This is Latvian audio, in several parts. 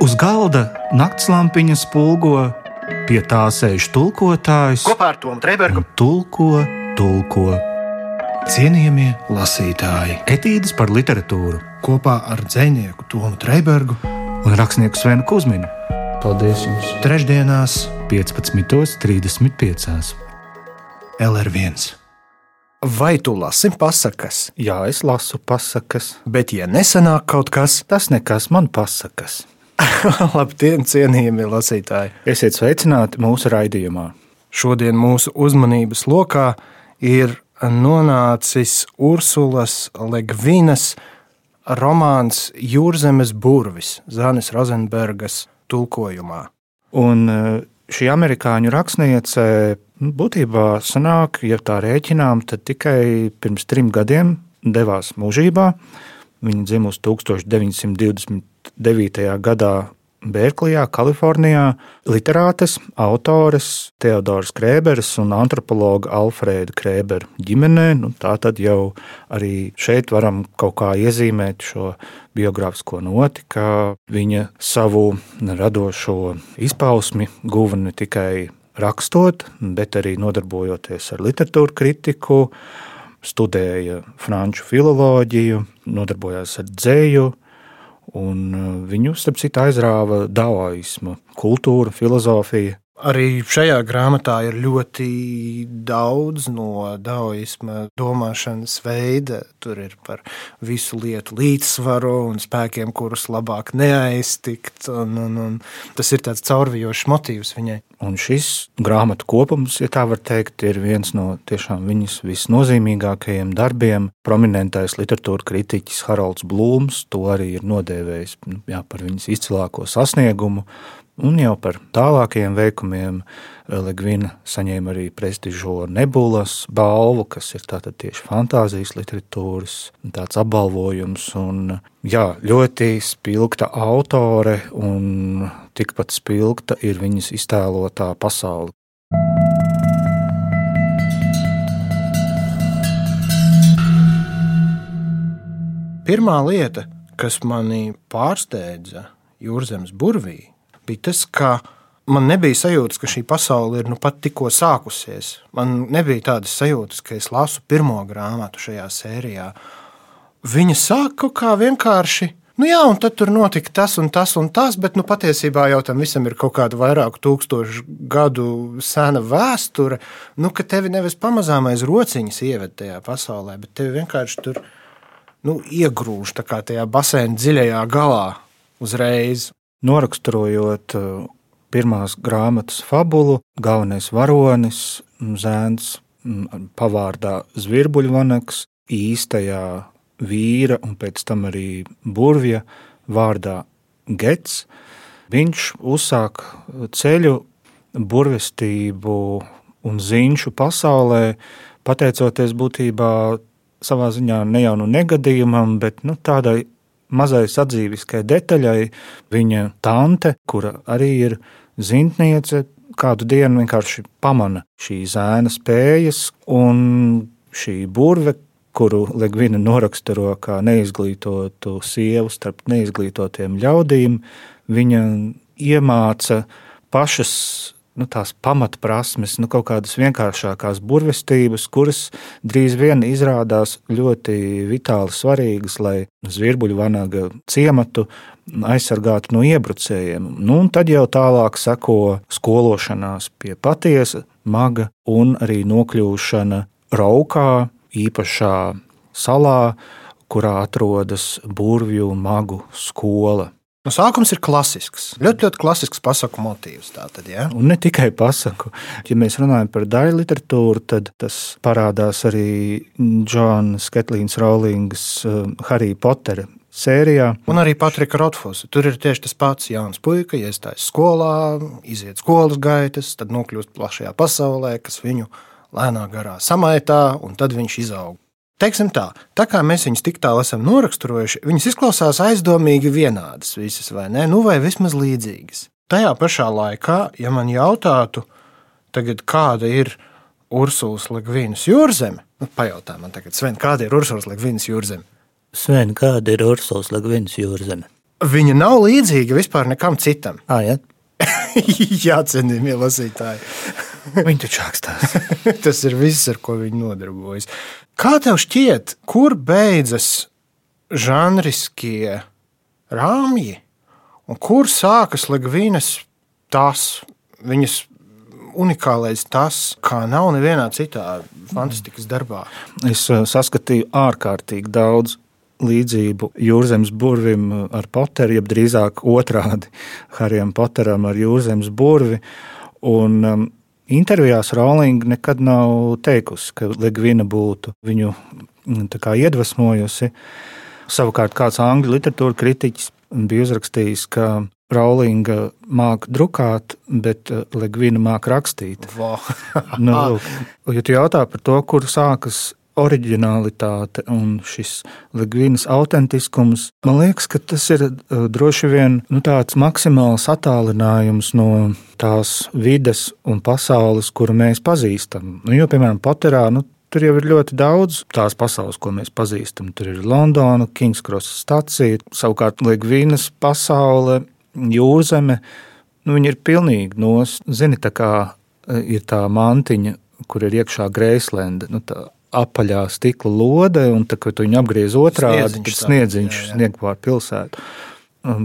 Uz galda naktslampiņa spulgo, pie tā sēž tulkotājs. Kopā ar Tomu Trēbergu tulko, tulko. Cienījamie lasītāji, etīdes par literatūru kopā ar dzinieku Tomu Trēbergu un rakstnieku Svenu Kusminu. Paldies jums! Trešdienās, 15.35. LR1. Vai tu lasi pasakas? Jā, es lasu pasakas, Bet, ja nesanāk kaut kas, tas nekas man pasakas. labdien, cienījamie lasītāji! Esiet sveicināti mūsu raidījumā. Šodien mūsu uzmanības lokā ir nonācis Ursulas Legvinas romāns Jūrzemes burvis Zanes Rozenbergas tulkojumā. Un eh, šī amerikāņu rakstniece nu, būtībā sanāk, ja tā rēķinām, tad tikai pirms trim gadiem devās mūžībā. Viņa dzimusi 1929. gadā Berklijā, Kalifornijā. Literātes, autores Teodors Krēberis un antropologa Alfrēda Krēbera ģimenē. Nu, tā tad jau arī šeit varam kaut kā iezīmēt šo biogrāfisko noti, ka viņa savu radošo izpausmi guva ne tikai rakstot, bet arī nodarbojoties ar literatūru kritiku, studēja franču filoloģiju, nodarbojās ar dzēju, un uh, viņu, starp citu, aizrāva daoisma, kultūra, filozofija. Arī šajā grāmatā ir ļoti daudz no daoisma domāšanas veida. Tur ir par visu lietu līdzsvaru un spēkiem, kurus labāk neaiztikt. Un, un, un tas ir tāds caurvijošs motīvs viņai. Un šis grāmatu kopums, ja tā var teikt, ir viens no tiešām viņas visnozīmīgākajiem darbiem. Prominentais literatūra kritiķis Haralds Blūms to arī ir nodēvējis nu, jā, par viņas izcilāko sasniegumu. Un jau par tālākajiem veikumiem Ligvina saņēma arī prestižo nebulas balvu, kas ir tātad tieši fantāzijas literatūras tāds apbalvojums. Un, jā, ļoti spilgta autore un tikpat spilgta ir viņas iztēlotā pasaule. Pirmā lieta, kas manī pārsteidza Jūrzemes burvī, bija tas, ka man nebija sajūtas, ka šī pasaule ir nu pat tikko sākusies. Man nebija tādas sajūtas, ka es lasu pirmo grāmatu šajā sērijā. Viņa sāk kaut kā vienkārši. Nu jā, un tad tur notika tas un tas un tas, bet nu, patiesībā jau tam visam ir kaut kāda vairāku tūkstošu gadu sena vēsture. Nu, ka tevi nevis pamazām aiz rociņas ieved tajā pasaulē, bet tevi vienkārši tur nu, iegrūž tajā basēna dziļajā galā uzreiz. Noraksturojot uh, pirmās grāmatas fabulu, galvenais varonis, zēns pavārdā Zvirbuļvanaks, īstajā vīra un pēc tam arī burvja vārdā Gets. Viņš uzsāk ceļu burvestību un zinšu pasaulē, pateicoties būtībā savā ziņā ne jau nu negadījumam, bet nu, tādai mazai sadzīviskai detaļai, viņa tante, kura arī ir zintniece, kādu dienu vienkārši pamana šī zēna spējas, un šī burve, kuru Ligvina noraksturo kā neizglītotu sievu starp neizglītotiem ļaudīm, viņa iemāca pašas nu, tās pamatprasmes, nu, kaut kādas vienkāršākās burvestības, kuras drīz vien izrādās ļoti vitāli svarīgas, lai zvirbuļu vanaga ciematu aizsargātu no iebrucējiem. Nu, tad jau tālāk seko skološanās pie patiesa, maga un arī nokļūšana raukā, īpašā salā, kurā atrodas burvju un magu skola. Nu, sākums ir klasisks. Ļoti, ļoti klasisks pasaku motīvs. Tātad, ja? Un ne tikai pasaku. Ja mēs runājam par daļu literatūru, tad tas parādās arī Džona Sketlīnas Rowlingas uh, Harry Pottera sērijā. Un arī Patrika Rotfusa. Tur ir tieši tas pats Jānis Puika, iestājas skolā, iziet skolas gaitas, tad nokļūst plašajā pasaulē, kas viņu lēnā garā samaitā, un tad viņš izaug. Teiksim tā, tā kā mēs viņus tik tālu esam noraksturojuši, viņas izklausās aizdomīgi vienādas visas, vai ne? Nu, vai vismaz līdzīgas. Tajā pašā laikā, ja man jautātu, tagad, kāda ir Ursulas Ligvīnas jūrzeme, nu, pajautā man tagad, Sven, kāda ir Ursulas Ligvīnas jūrzeme? Sven, kāda ir Ursulas Ligvīnas jūrzeme? Viņa nav līdzīga vispār nekam citam. Ah, ja? Jā, cienījamie lasītāji. Viņi taču rakstās. Tas ir viss, ar ko viņi nodarbojas. Kā tev šķiet, kur beidzas žanriskie rāmji un kur sākas Ligvīnas tas, viņas unikālais tas, kā nav nevienā citā fantastikas darbā? Es uh, saskatīju ārkārtīgi daudz līdzību Jūrzemes burvim ar Poteru, jeb drīzāk otrādi Harijam Poteram ar Jūrzemes burvi. Un, um, intervijās Rowling nekad nav teikusi, ka Ligvina būtu viņu mm, iedvesmojusi. Savukārt kāds angļu literatūra kritiķis bija uzrakstījis, ka Rowlinga māca drukāt, bet Ligvina māca rakstīt. Wow. nu, lūk, ja tu jautā par to, kur sākas oriģinālitāte un šis Ligvīnas autentiskums, man liekas, ka tas ir uh, droši vien nu, tāds maksimāls attālinājums no tās vides un pasaules, kuru mēs pazīstam. Nu, jo, piemēram, Poterā, nu, Tur jau ir ļoti daudz tās pasaules, ko mēs pazīstam. Tur ir Londona, Kingscross stacija, savukārt Ligvīnas pasaule, jūrzeme. Nu, viņi ir pilnīgi nos. Zini, tā kā uh, ir tā mantiņa, kur ir iekšā Greislenda. Nu, tā apaļā stikla lode, un tā, kad viņi apgriez otrādi, tad sniedziņš snieg pār pilsētu.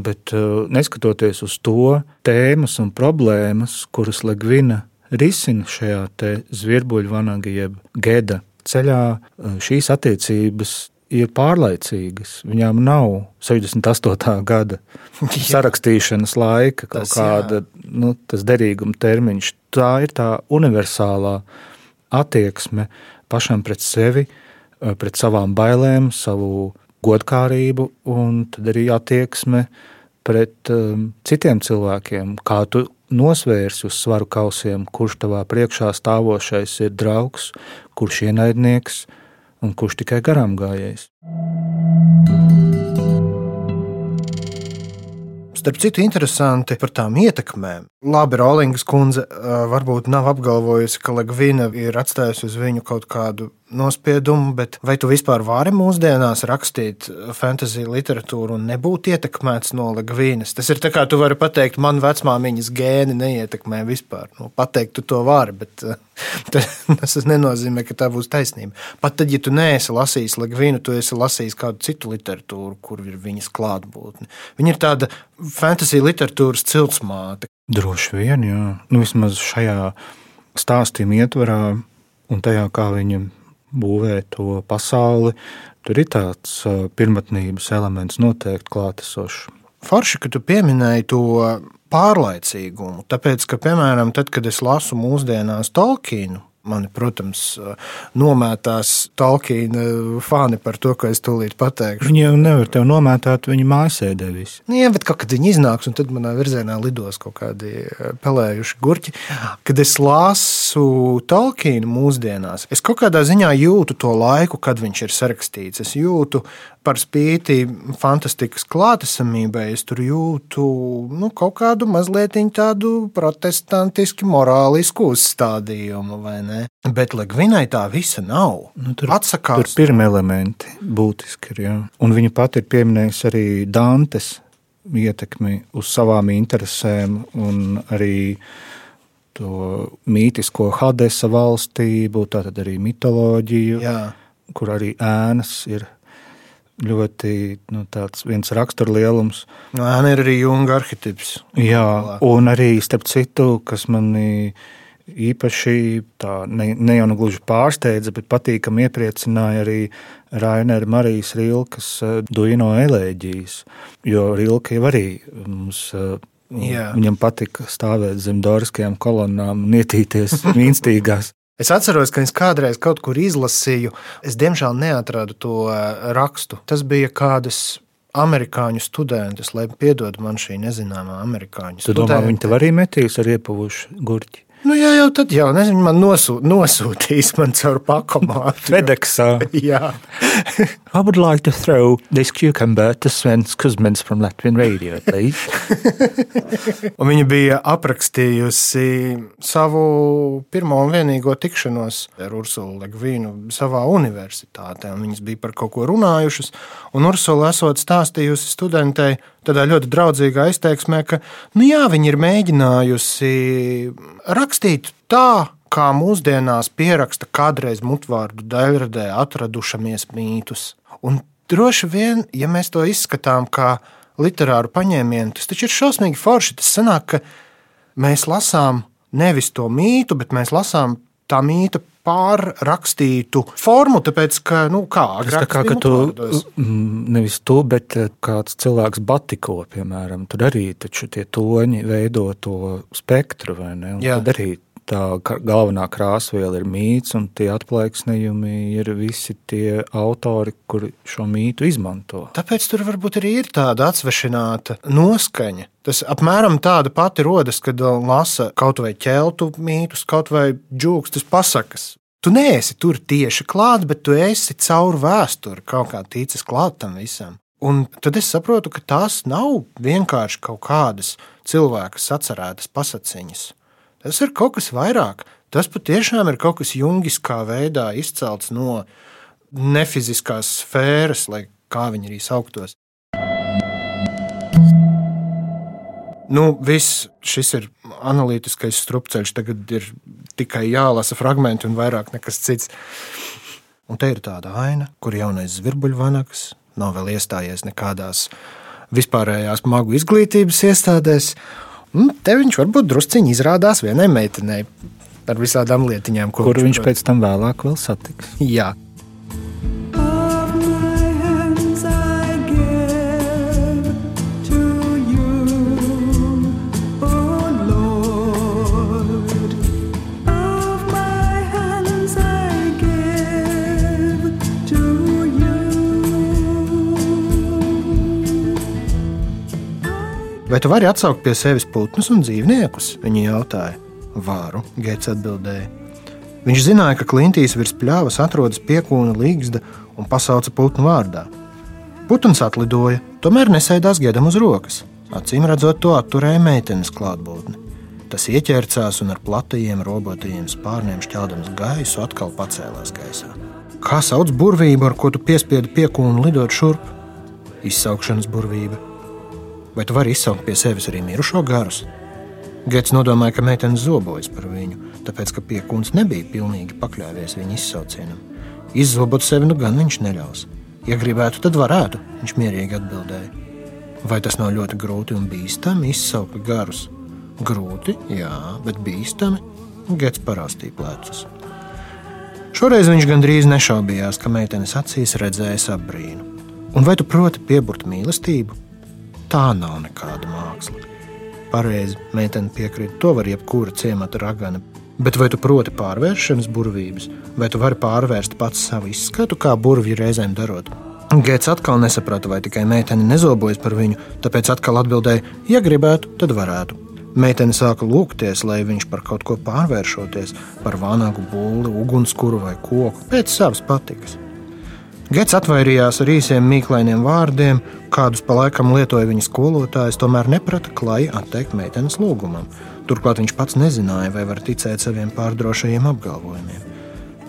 Bet uh, neskatoties uz to tēmas un problēmas, kuras Ligvina risina šajā vanaga jeb geda ceļā, uh, šīs attiecības ir pārlaicīgas. Viņām nav 78. gada sarakstīšanas laika, kaut Tas kāda nu, derīguma termiņš. Tā ir tā universālā attieksme pašam pret sevi, eh, pret savām bailēm, savu godkārību, un arī attieksme pret um, citiem cilvēkiem. Kā tu nosvērsi uz svaru kausiem, kurš tavā priekšā stāvošais ir draugs, kurš ienaidnieks un kurš tikai garām gājējs. Starp citu, interesanti par tām ietekmēm. Labi, Rolingas kundze ā, varbūt nav apgalvojusi, ka Ligvina ir atstājusi uz viņu kaut kādu nospiedumu, bet vai tu vispār vari mūsdienās rakstīt fantasy literatūru un nebūt ietekmēts no Ligvīnas? Tas ir tā kā tu vari pateikt, man vecmāmiņas gēni neietekmē vispār. Nu, pateikt, tu to vari, bet ā, tas nenozīmē, ka tā būs taisnība. Pat tad, ja tu neesi lasījis Ligvīnu, tu esi lasījis kādu citu literatūru, kur ir viņas klātbūtne. Viņa ir tāda fantasy literatūras ciltsmāte. Droši vien, jā. Nu, vismaz šajā stāstījuma ietvarā un tajā, kā viņa būvē to pasauli, tur ir tāds ā, pirmotnības elements noteikti klātesošs. Forši, ka tu pieminēji to pārlaicīgumu. Tāpēc, ka, piemēram, tad, kad es lasu mūsdienās Tolkienu, mani, protams, nomētās Tolkiena fani par to, ko es tūlīt pateikšu. Viņi jau nevar tevi nomētāt, viņi mājasēdē visi. Nu, Jā, bet kad viņi iznāks, un tad manā virzienā lidos kaut kādi eh, pelējuši gurķi. Kad es lasu Tolkienu mūsdienās, es kaut kādā ziņā jūtu to laiku, kad viņš ir sarakstīts. Es jūtu par spīti fantastikas klātesamībai, es tur jūtu nu, kaut kādu mazliet tādu protestantisku, morālisku uzstādījumu? Bet Ligvinai tā visa nav. Nu, tur Atsakās. Tur pirmie elementi būtiski ir. Jā. Un viņa pati ir pieminējusi arī Dantes ietekmi uz savām interesēm un arī to mītisko Hadesa valstību, tātad arī mitoloģiju, Jā. kur arī ēnas ir ļoti nu, tāds viens raksturlielums. Nu, Ēna ir arī junga arhitekts. Jā, un arī starp citu, kas manī īpaši tā, ne, ne jau nu gluži pārsteidza, bet patīkami iepriecināja arī Rainera Marijas Rilkas eh, Duino elēģijas. Jo Rilka jau arī mums. eh, Jā. Viņam patika stāvēt zem dārziskajām kolonnām un ietīties mīnstīgās. Es atceros, ka es kādreiz kaut kur izlasīju, es diemžēl neatradu to eh, rakstu. Tas bija kādas amerikāņu studentes, lai piedod man šī nezināmā amerikāņu Tu domā, viņi tev arī metīs ar iepavušu gurķi? Nu, jā, jau tad, jau nezinu, man nosūt, nosūtīs man caur pakomātu. Fedeksā. jā. I would like to throw this cucumber to Svens Kuzmins from Latvian Radio, please. un viņa bija aprakstījusi savu pirmo un vienīgo tikšanos ar Ursulu Legvīnu savā universitātē. Viņas bija par kaut ko runājušas, un Ursula esot stāstījusi studentei tādā ļoti draudzīgā izteiksmē, ka nu jā, viņa ir mēģinājusi rakstīt tā, kā mūsdienās pieraksta kādreiz mutvārdu daļradē atradušamies mītus. Un droši vien, ja mēs to izskatām kā literāru paņēmienu, tas taču ir šausmīgi forši. Tas sanāk, ka mēs lasām nevis to mītu, bet mēs lasām tā mīta pārrakstītu formu, tāpēc, ka, nu, kā agrāk, kā, ka tu mm, nevis tu, bet eh, kāds cilvēks batiko, piemēram, tur arī tie toņi veido to spektru, vai ne? Un tad arī tā galvenā krāsviela ir mīts, un tie atplaiksnījumi ir visi tie autori, kuri šo mītu izmanto. Tāpēc tur varbūt arī ir tāda atsvešināta noskaņa. Tas apmēram tāda pati rodas, kad lasa kaut vai ķeltu mītus, kaut vai džūkstas pasakas. Tu neesi tur tieši klāts, bet tu esi caur vēsturi kaut kā ticis klāt tam visam. Un tad es saprotu, ka tās nav vienkārši kaut kādas cilvēka sacerētas pasakiņas. Tas ir kaut kas vairāk. Tas patiešām ir kaut kas jungiskā veidā izcelts no nefiziskās sfēras, lai kā viņi arī sauktos. Nu, viss šis ir analītiskais strupceļš, tagad ir tikai jālasa fragmenti un vairāk nekas cits. Un te ir tāda aina, kur jaunais zvirbuļvanaks nav vēl iestājies nekādās vispārējās magu izglītības iestādēs, Un te viņš varbūt drusciņi izrādās vienai meitenei ar visādām lietiņām, ko Kur viņš, viņš pēc tam vēlāk vēl satiks. Jā. Vai tu vari atsaukt pie sevis putnus un dzīvniekus? Viņa jautāja. Vāru, Geits atbildēja. Viņš zināja, ka Klintīs virs pļāvas atrodas piekūna līgsta un pasauca putnu vārdā. Putns atlidoja, tomēr nesēdās Gedam uz rokas. Acīm redzot, to atturēja meitenes klātbūtne. Tas ieķērcās un ar platajiem, robotajiem spārniem šķeldams gaisu atkal pacēlās gaisā. Kā sauc burvību, ar ko tu piespiedi piekūnu lidot šurp? Izsaukšanas burvība. Vai tu vari izsaukt pie sevis arī mirušo garus? Gets nodomāja, ka meitene zobojas par viņu, tāpēc ka piekūns nebija pilnīgi pakļāvies viņa izsaucienam. Izzobot sevi nu gan viņš neļaus. Ja gribētu, tad varētu, viņš mierīgi atbildēja. Vai tas nav ļoti grūti un bīstami izsaukt garus? Grūti, jā, bet bīstami. Gets parastīja plecus. Šoreiz viņš gandrīz nešaubījās, ka meitenes acīs redzējis apbrīnu. Un vai tu proti pieburt mīlestību? Tā nav nekāda māksla. Pareizi, meitene piekrīt, to var jebkura ciemata ragana. Bet vai tu proti pārvēršanas burvības, vai tu vari pārvērst pats savu izskatu, kā burvju reizēm darot? Gēts atkal nesaprata, vai tikai meitene nezobojas par viņu, tāpēc atkal atbildēja, ja gribētu, tad varētu. Meitene sāka lūgties, lai viņš par kaut ko pārvēršoties, par vānagu būli, ugunskura vai koku, pēc savas patikas. Gets atvairījās ar īsiem mīklainiem vārdiem, kādus pa laikam lietoja viņa skolotājs, tomēr neprata klāji atteikt meitenes lūgumam. Turklāt viņš pats nezināja, vai var ticēt saviem pārdrošajiem apgalvojumiem.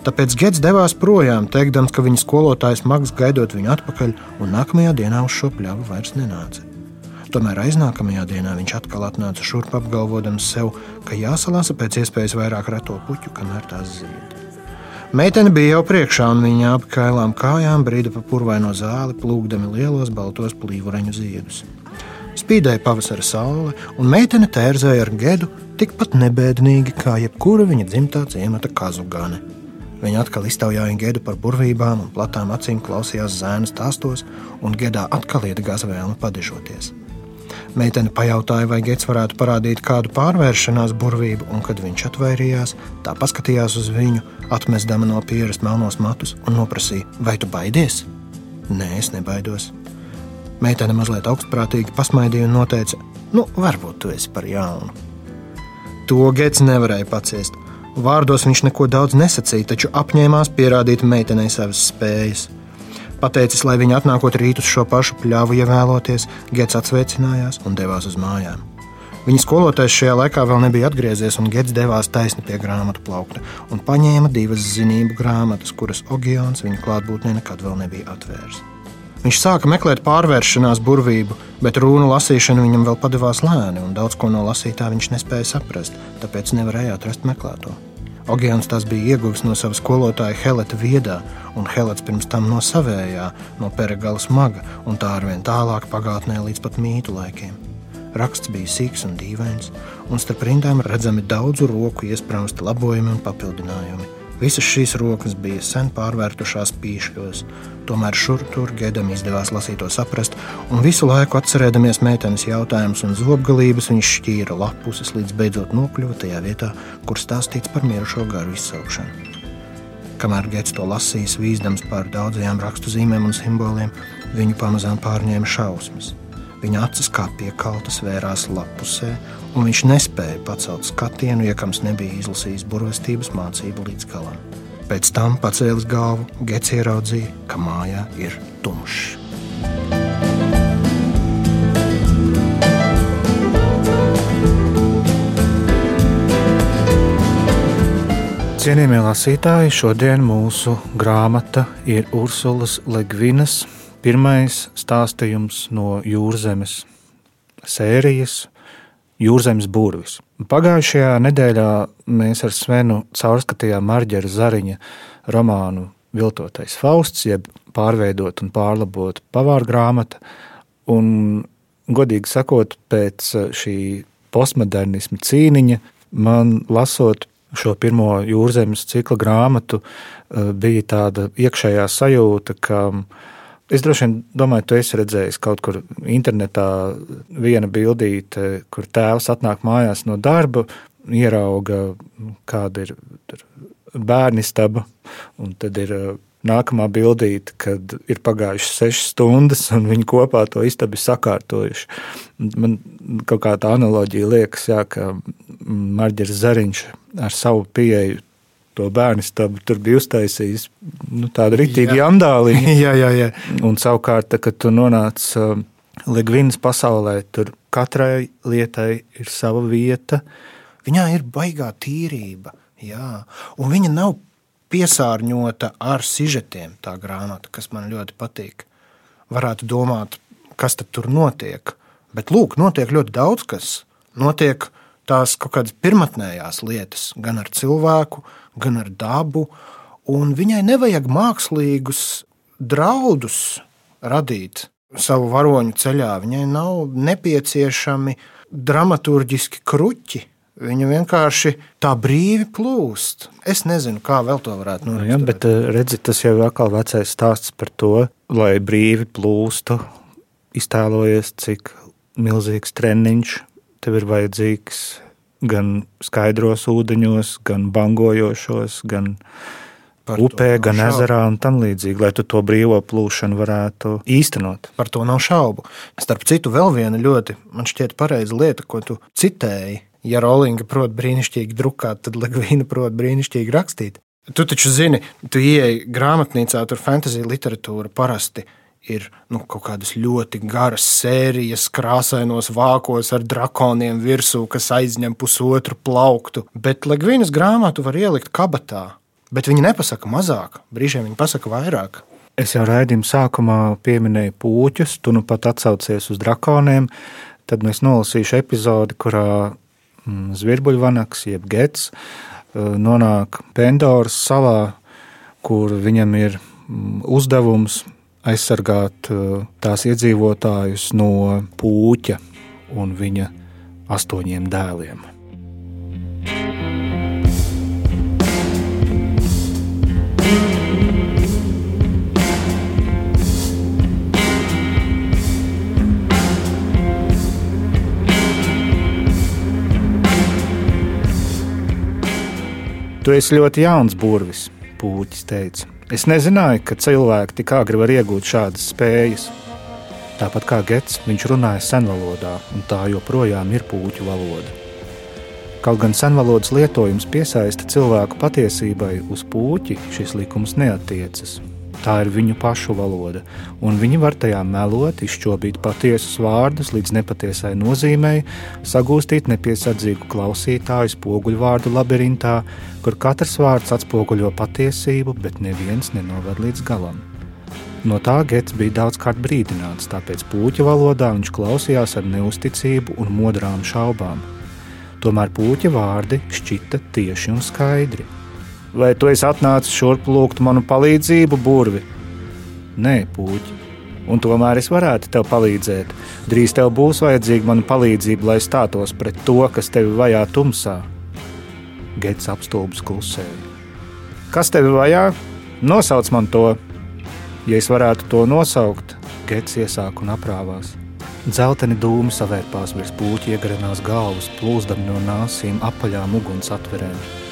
Tāpēc Gets devās projām, teikdams, ka viņa skolotājs mags gaidot viņu atpakaļ, un nākamajā dienā uz šo pļavu vairs nenāca. Tomēr aiznākamajā dienā viņš atkal atnāca šurp apgalvodams sev, ka jāsalasa pēc iespējas vairāk reto puķu, kamēr tās zied. Meitene bija jau priekšā, un viņa ap kailām kājām brīda pa purvaino zāli, plūkdami lielos baltos plīvureņu ziedus. Spīdēja pavasara saule, un meitene tērzēja ar gedu tikpat nebēdīgi kā jebkura viņa dzimtā ciemata kazu gane. Viņa atkal iztaujāja gedu par burvībām un platām acīm klausījās zēnas stāstos, un gedā atkal iedegās vēlme padižoties. Meitene pajautāja, vai Gets varētu parādīt kādu pārvēršanās burvību, un kad viņš atvairījās, tā paskatījās uz viņu, atmestama no pieras melnos matus un noprasīja, vai tu baidies? Nē, es nebaidos. Meitene mazliet augstprātīgi pasmaidīja un teica, nu, varbūt tu esi par jaunu. To Gets nevarēja paciest. Vārdos viņš neko daudz nesacīja, taču apņēmās pierādīt meitenei savas spējas. Pateicis, lai viņa atnākot rīt uz šo pašu pļāvu ievēloties, Gets atsveicinājās un devās uz mājām. Viņa skolotājs šajā laikā vēl nebija atgriezies, un Gets devās taisni pie grāmatu plaukta un paņēma divas zinību grāmatas, kuras Ogions viņa klātbūtnē nekad vēl nebija atvērs. Viņš sāka meklēt pārvēršanās burvību, bet runu lasīšana viņam vēl padevās lēni, un daudz ko no lasītā viņš nespēja saprast, tāpēc nevarēja atrast meklēto. Ogians tas bija ieguvis no sava skolotāja Helēta viedā, un Helēts pirms tam no savējā, no Peregalas maga, un tā arvien tālāk pagātnē līdz pat mītu laikiem. Raksts bija sīgs un dīvains, un starp rindām redzami daudzu roku iesprāsti labojumi un papildinājumi. Visas šīs rokas bija sen pārvērtušās pīšļos, tomēr šur tur Gedam izdevās lasīt to saprast, un visu laiku atcerēdamies meitenes jautājumus un zobgalības, viņš šķīra lapuses, līdz beidzot nokļuva tajā vietā, kur stāstīts par mirušo garu izsaukšanu. Kamēr Gets to lasīs, vīzdams par daudzajām rakstu zīmēm un simboliem, viņu pamazām pārņēma šausmas. Viņa acis kā piekaltas vērās lapusē, un viņš nespēja pacelt skatienu, ja kams nebija izlasījis burvestības mācību līdz galam. Pēc tam pacēlis galvu, Gets ieraudzīja, ka mājā ir tumšs. Cienījamie lasītāji, šodien mūsu grāmata ir Ursulas Ligvinas pirmais stāstījums no jūrzemes sērijas Jūrzemes burvis. Pagājušajā nedēļā mēs ar Svenu caurskatījām Marģera Zariņa romānu Viltotais Fausts, jeb pārveidot un pārlabot pavāra grāmata. Un, godīgi sakot, pēc šī postmodernisma cīniņa man lasot šo pirmo jūrzemes cikla grāmatu, bija tāda iekšējā sajūta, ka Es droši vien domāju, tu esi redzējis kaut kur internetā viena bildīte, kur tēvs atnāk mājās no darba, ierauga, kāda ir bērnu istaba, un tad ir uh, nākamā bildīte, kad ir pagājušas sešas stundas, un viņi kopā to istabu sakārtojuši. Man kaut kā tā analoģija liekas, jā, ka Marģers Zariņš ar savu pieeju to bērnu stabu tur bija uztaisījis nu, tādu rītīgu jandāliņu. jā, jā, jā. Un savukārt, kad tu nonāc uh, Ligvinas pasaulē, tur katrai lietai ir sava vieta. Viņā ir baigā tīrība, jā. un viņa nav piesārņota ar sižetiem, tā grāmata, kas man ļoti patīk. Varētu domāt, kas tur notiek. Bet, lūk, notiek ļoti daudz kas. Notiek tās kaut kādas pirmotnējās lietas, gan ar cilvēku, gan ar dabu. Un viņai nevajag mākslīgus draudus radīt savu varoņu ceļā. Viņai nav nepieciešami dramaturgiski kruķi. Viņa vienkārši tā brīvi plūst. Es nezinu, kā vēl to varētu noticēt. Ja, bet eh, redzi, tas jau ir vecais stāsts par to, lai brīvi plūstu. Iztēlojies, cik milzīgs treniņš tev ir vajadzīgs gan skaidros ūdeņos, gan bangojošos, gan Par upē, gan šaubu. ezerā un tam līdzīgi, lai tu to brīvo plūšanu varētu īstenot. Par to nav šaubu. Starp citu, vēl viena ļoti, man šķiet, pareiza lieta, ko tu citēji. Ja Rolinga prot brīnišķīgi drukāt, tad Ligvīna prot brīnišķīgi rakstīt. Tu taču zini, tu ieeji grāmatnīcā, tur fantasy literatūra parasti ir nu, kaut kādas ļoti garas sērijas, krāsainos vākos ar drakoniem virsū, kas aizņem pusotru plauktu. Bet Ligvīnas grāmatu var ielikt kabatā, bet viņi nepasaka mazāk, brīžiem viņi pasaka vairāk. Es jau raidījuma sākumā pieminēju puķus, tu nu pat atsaucies uz drakoniem. Tad es nolasīšu epizodi, kurā mm, zvirbuļvanaks, jeb gets, eh, nonāk Pandoras salā, kur viņam ir mm, uzdevums aizsargāt uh, tās iedzīvotājus no pūķa un viņa astoņiem dēliem. Tu esi ļoti jauns burvis, Pūķis teica. Es nezināju, ka cilvēki tik agri var iegūt šādas spējas. Tāpat kā Gets, viņš runāja senvalodā, un tā joprojām ir puķu valoda. Kaut gan senvalodas lietojums piesaista cilvēku patiesībai, uz puķi šis likums neatiecas. Tā ir viņu pašu valoda, un viņi var tajā melot, izšķobīt patiesus vārdus līdz nepatiesai nozīmei, sagūstīt nepiesardzīgu klausītāju spoguļvārdu labirintā, kur katrs vārds atspoguļo patiesību, bet neviens nenoved līdz galam. No tā Gets bija daudzkārt brīdināts, tāpēc puķa valodā viņš klausījās ar neusticību un modrām šaubām. Tomēr puķa vārdi šķita tieši un skaidri. Vai tu esi atnācis šurp lūgt manu palīdzību, burvi? Nē, puķi, un tomēr es varētu tev palīdzēt. Drīz tev būs vajadzīga mana palīdzība, lai stātos pret to, kas tevi vajā tumsā. Gets apstulbs klusēja. Kas tevi vajā? Nosauc man to! Ja es varētu to nosaukt, Gets iesāk un aprāvās. Zeltaini dūmi savērpās virs puķa iegrenās galvas, plūzdami no nāsīm apaļām uguns atverēm.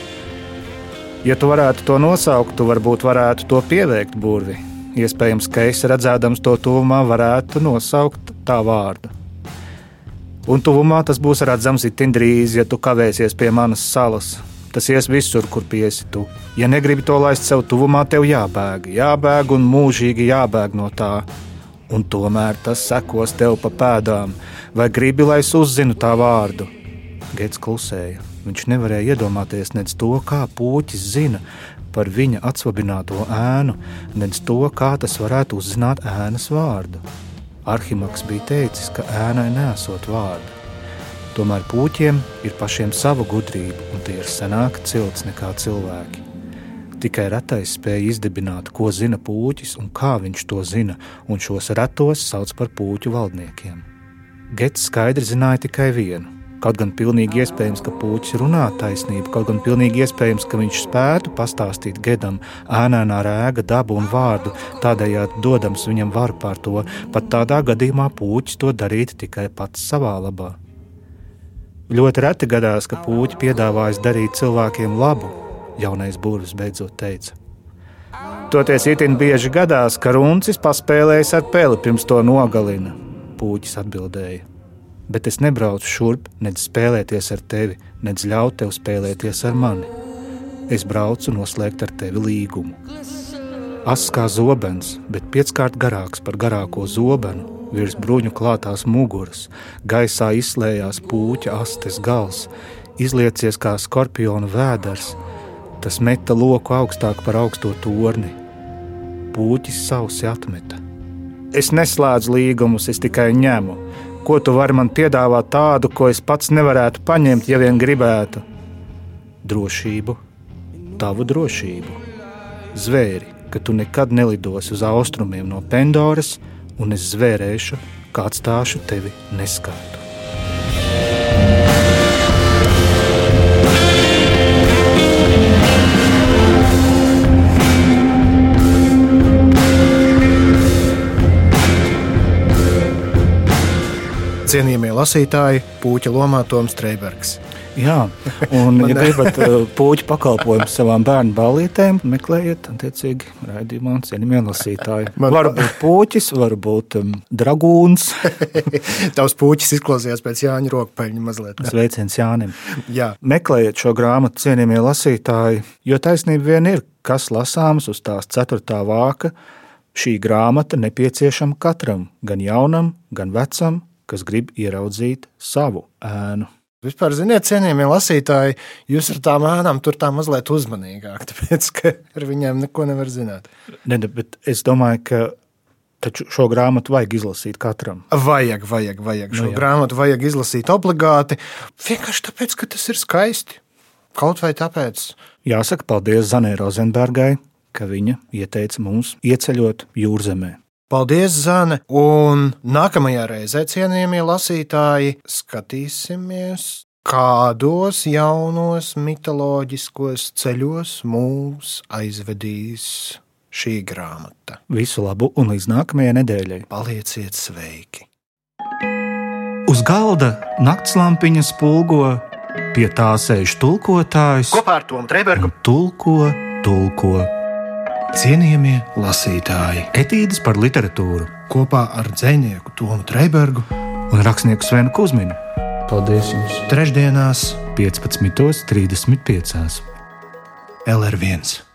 Ja tu varētu to nosaukt, tu varbūt varētu to pieveikt burvi. Iespējams, ka es redzēdams to tuvumā, varētu nosaukt tā vārdu. Un tuvumā tas būs redzams itin drīz, ja tu kavēsies pie manas salas, Tas ies visur, kur piesi tu. Ja negribi to laist sev tuvumā, tev jābēg, jābēg un mūžīgi jābēg no tā. Un tomēr tas sekos tev pa pēdām, vai gribi, lai es uzzinu tā vārdu? Gets klusēja. Viņš nevarēja iedomāties nec to, kā puķis zina par viņa atsvabināto ēnu, nec to, kā tas varētu uzzināt ēnas vārdu. Arhimaks bija teicis, ka ēnai nesot vārdu. Tomēr puķiem ir pašiem sava gudrība, un tie ir senāki cilts nekā cilvēki. Tikai retais spēja izdibināt, ko zina puķis un kā viņš to zina, un šos retos sauc par puķu valdniekiem. Gets skaidri zināja tikai vienu. Kaut gan pilnīgi iespējams, ka puķis runā taisnību, kaut gan pilnīgi iespējams, ka viņš spētu pastāstīt Gedam ēnēnā rēga dabu un vārdu, tādējādi dodams viņam varu pār to, pat tādā gadījumā puķis to darītu tikai pats savā labā. Ļoti reti gadās, ka puķi piedāvājas darīt cilvēkiem labu, jaunais burvis beidzot teica. Toties itin bieži gadās, ka runcis paspēlējas ar peli pirms to nogalina, puķis atbildēja. Bet es nebraucu šurp, nedz spēlēties ar tevi, nedz ļaut tev spēlēties ar mani. Es braucu noslēgt ar tevi līgumu. Ass kā zobens, bet pieckārt garāks par garāko zobenu, virs bruņu klātās muguras, gaisā izslējās puķa astes gals, izliecies kā skorpiona vēders, tas meta loku augstāk par augsto torni. Puķis sausi atmeta. Es neslēdzu līgumus, es tikai ņemu. Ko tu vari man piedāvāt tādu, ko es pats nevarētu paņemt, ja vien gribētu? Drošību, tavu drošību. Zvēri, ka tu nekad nelidosi uz austrumiem no Pandoras, un es zvērēšu, kā atstāšu tevi neskatu. Cienījamie lasītāji, puķa lomā Toms Streibergs. Jā, un, ja gribat uh, puķu pakalpojumu savām bērnu ballītēm, meklējiet, attiecīgi, raidījumā cienījumie lasītāji. Man... Varbūt puķis, varbūt um, dragūns. Tavs puķis izklausījās pēc Jāņa rokpaļņa mazliet. Sveiciens Jānim. Jā. Meklējiet šo grāmatu, cienījamie lasītāji, jo taisnība vien ir, kas lasāms uz tās ceturtā vāka. Šī grāmata nepieciešama katram, gan jaunam, gan vecam, kas grib ieraudzīt savu ēnu. Vispār, ziniet, cienījamie lasītāji, jūs ar tām ēnām tur tā mazliet uzmanīgāk, tāpēc, ka ar viņiem neko nevar zināt. Ne, bet es domāju, ka Taču šo grāmatu vajag izlasīt katram. Vajag, vajag, vajag. Šo nu, jā. grāmatu vajag izlasīt obligāti. Vienkārši tāpēc, ka tas ir skaisti. Kaut vai tāpēc. Jāsaka paldies Zanē Rozenbergai, ka viņa ieteica mums ieceļot jūrzemē. Paldies, Zane! Un nākamajā reizē, cienījamie lasītāji, skatīsimies, kādos jaunos mitoloģiskos ceļos mūs aizvedīs šī grāmata. Visu labu un līdz nākamajai nedēļai! Palieciet sveiki! Uz galda naktslampiņa spulgo, pie tā sēž tulkotājs kopā ar Tomu Trēbergu. Tulko, tulko Cienījamie lasītāji, etīdes par literatūru kopā ar dzinieku Tomu Trēbergu un rakstnieku Svenu Kusminu. Paldies jums! Trešdienās 15.35. LR1